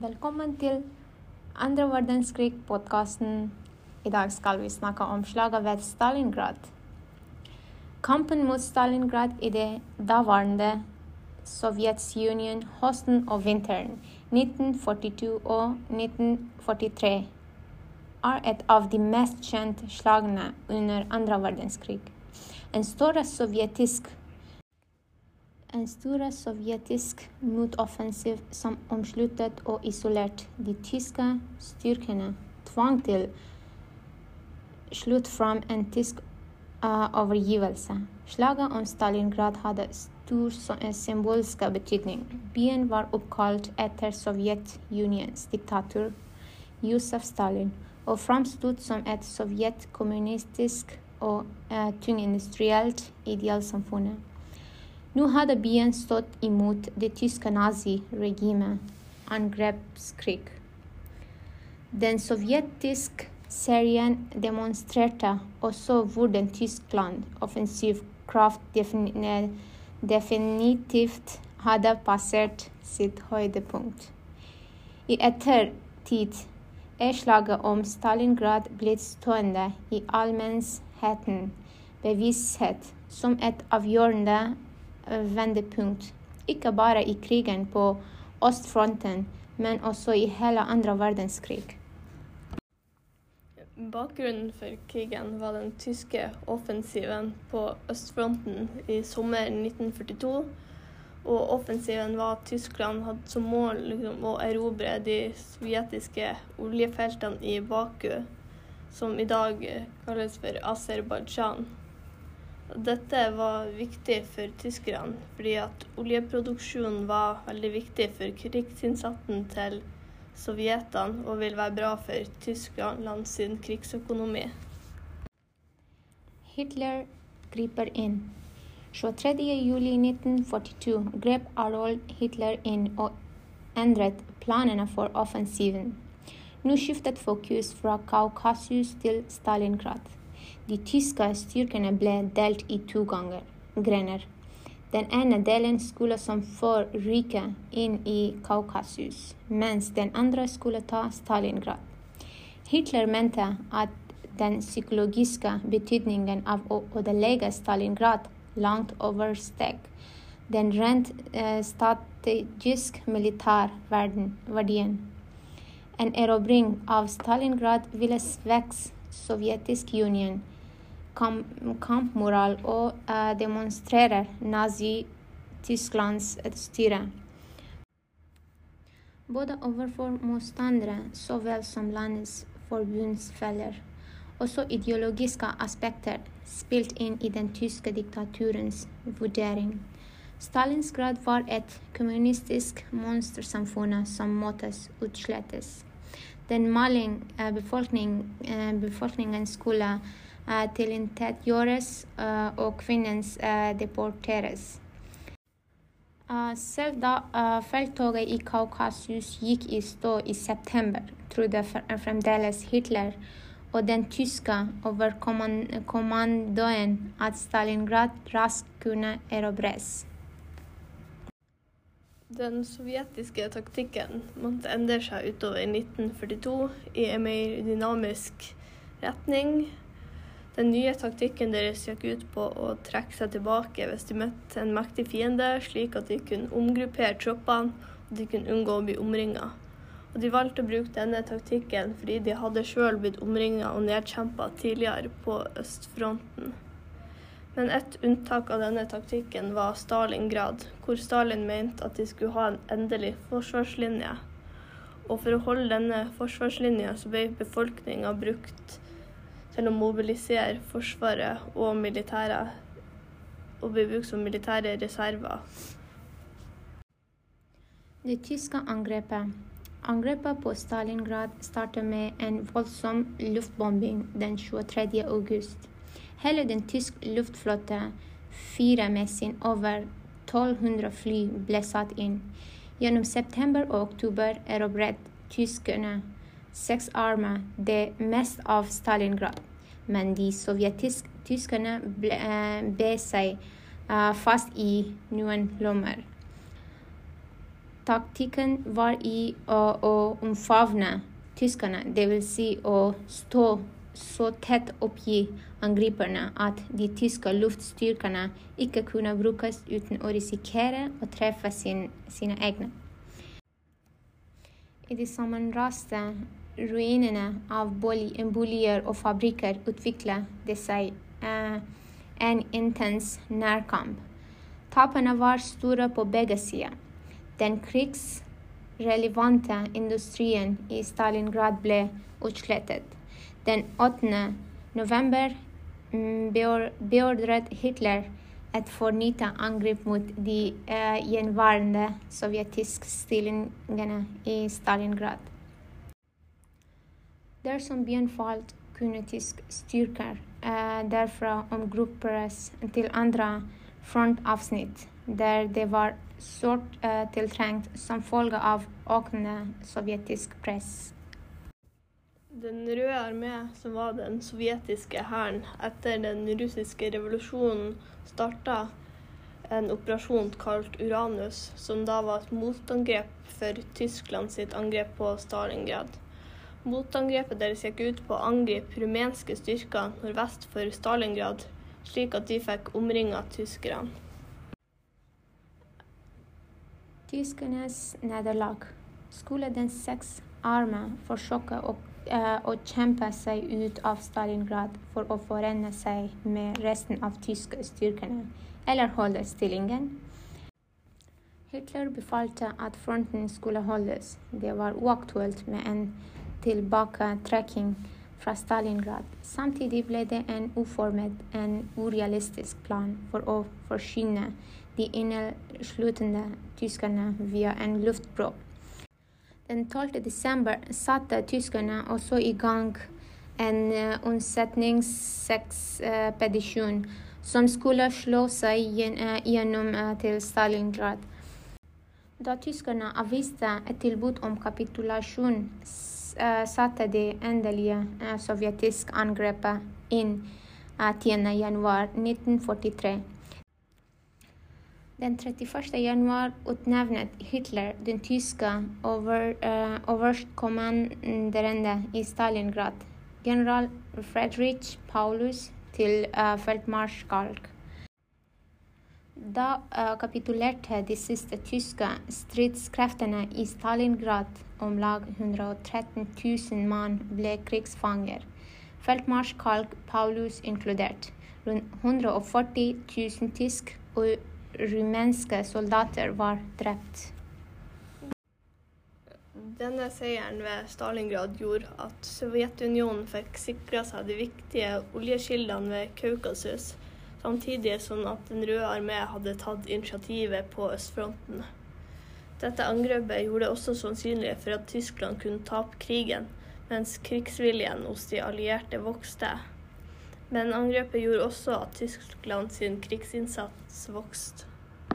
Välkommen till andra verdenskrig-podkasten. I dag ska vi snacka om slaget Stalingrad. Kampen mot Stalingrad i det daværende Sovjetunionen hösten och vintern 1942 och 1943 är ett av de mest kända slagna under andra världskriget. En stor sovjetisk en stor sovjetisk motoffensiv som omslutit och isolerat de tyska styrkorna, tvang till slut fram en tysk uh, övergivelse. Slaget om Stalingrad hade stor eh, symbolisk betydning. Byn var uppkallad efter Sovjetunions diktator Josef Stalin och framstod som ett sovjetkommunistiskt och uh, tungindustriellt idealsamfund. Nu hade byn stått emot det tyska naziregimen, angreppskrig. Den sovjetiska serien demonstrerade och så vurden Tyskland offensiv kraft definitivt hade passerat sitt höjdpunkt. I ettertid är slaget om Stalingrad blitt stående i allmänhetens bevissthet som ett avgörande vändpunkt, icke bara i krigen på östfronten, men också i hela andra verdenskrig. Bakgrunden för krigen var den tyska offensiven på östfronten i sommaren 1942. och offensiven var att Tyskland hade som mål liksom, att erobra de sovjetiska oljefälten i Baku, som idag kallas för Azerbajdzjan. Dette var viktig for tyskerne, fordi at oljeproduksjonen var veldig viktig for krigsinnsatsen til sovjetene og vil være bra for Tyskland sin krigsøkonomi. Hitler griper inn. 23.07.1942 grep Adolf Hitler inn og endret planene for offensiven. Nå skiftet fokus fra Kaukasus til Stalingrad. De tyska styrkorna blev delt i två gånger, grenar. Den ena delen skulle som förr rycka in i Kaukasus, medan den andra skulle ta Stalingrad. Hitler menade att den psykologiska betydningen av att ödelägga Stalingrad långt översteg den rent eh, strategisk militærverdien. En erobring av Stalingrad ville svekke Sovjetisk Union kamp, kampmoral och äh, demonstrerar Nazi-Tysklands styre. Både overfor motståndare såväl som landets förbundsfällor och så ideologiska aspekter spilt in i den tyska diktaturens värdering. Stalingrad var ett kommunistiskt monstersamfund som måtte utslettes. Den maling eh, befolkning, eh, befolkningen skulle eh, tillintetgöras och eh, deporteras. kvinnen fälttåget i Kaukasus gick i stå i september, trodde framdeles Hitler och den tyska överkommandoen att Stalingrad raskt kunde erobras. Den sovjetiske taktikken måtte endre seg utover 1942 i en mer dynamisk retning den nye taktikken deres gikk ut på å trekke seg tilbake hvis de møtte en mektig fiende, slik at de kunne omgruppere troppene og de kunne unngå å bli omringa. Og de valgte å bruke denne taktikken fordi de hadde sjøl blitt omringa og nedkjempa tidligere på østfronten. Men ett unntak av denne taktikken var Stalingrad, hvor Stalin mente at de skulle ha en endelig forsvarslinje. Og for å holde denne forsvarslinja så ble befolkninga brukt til å mobilisere Forsvaret og militæret og bli brukt som militære reserver. Det tyska angrepet Angrepet på Stalingrad startet med en voldsom luftbombing den 23. august. Hela den tyska luftflottan, fire med sin över 1200 fly, blev satt in. Genom september och oktober erobret tyskarna sex armar, det mest av Stalingrad men de sovjetiska tyskarna ble, eh, sig eh, fast i noen lommer. Taktiken var i att å tyskarna, det vill säga att stå så tätt uppge angriparna att de tyska luftstyrkorna icke kunde brukas utan att riskera att träffa sin, sina egna. I de sammanrasta ruinerna av boliger och fabriker utvecklade det seg eh, en intens närkamp. Tapparna var stora på bägge sidor. Den krigsrelevanta industrin i Stalingrad blev utslätad. Den 8. november mm, beordrade Hitler ett förnyat angrepp mot de uh, sovjetiska ställningarna i Stalingrad. Dersom som falt, kunde tyska styrkor uh, eh, därför omgrupperas till andra frontavsnitt, där det var svårt uh, tillträngt som följd av ökande sovjetisk press. Den röda armé, som var den sovjetiske hæren etter den russiske revolusjonen, starta en operasjon kalt Uranus, som da var et motangrep for Tyskland sitt angrep på Stalingrad. Motangrepet deres gikk ut på å angripe rumenske styrker nordvest for Stalingrad, slik at de fikk omringa tyskerne. Tyskernes nederlag. Skulle den seks arme forsøke å Eh, och kämpa sig ut av Stalingrad för att förena sig med resten av tyska styrkorna eller hålla stillingen. Hitler befalte att fronten skulle hållas. Det var oaktuellt med en tillbakaträckning från Stalingrad. Samtidigt blev det en oformad, en orealistisk plan för att forsyne de inneslutande tyskarna via en luftbro. Den 12. december satte tyskarna också igång en uh, som skulle slå sig gjennom eh, uh, Stalingrad. Då tyskarna avviste ett tillbud om kapitulation uh, satte de endelige sovjetiske angrepet inn 10.1.1943. Den 31. januari utnämnde Hitler den tyska över, uh, eh, overstkommanderende i Stalingrad, general Friedrich Paulus, till eh, uh, fältmarskalk. Då uh, kapitulerade de sista tyska stridskrafterna i Stalingrad. Omlag 113 000 man blev krigsfanger, Fältmarskalk Paulus inkluderat, runt 140 000 tysk och rumänska soldater var dräpt. Denna segern vid Stalingrad gjorde att Sovjetunionen fick säkra sig de viktiga oljekildene vid Kaukasus, samtidigt som att Den röda armén hade tagit initiativet på östfronten. Detta angrepp gjorde också sannolikt för att at Tyskland kunde tappa krigen, medan krigsviljan hos de allierade växte. Men angreppet gjorde också att Tyskland sin växte.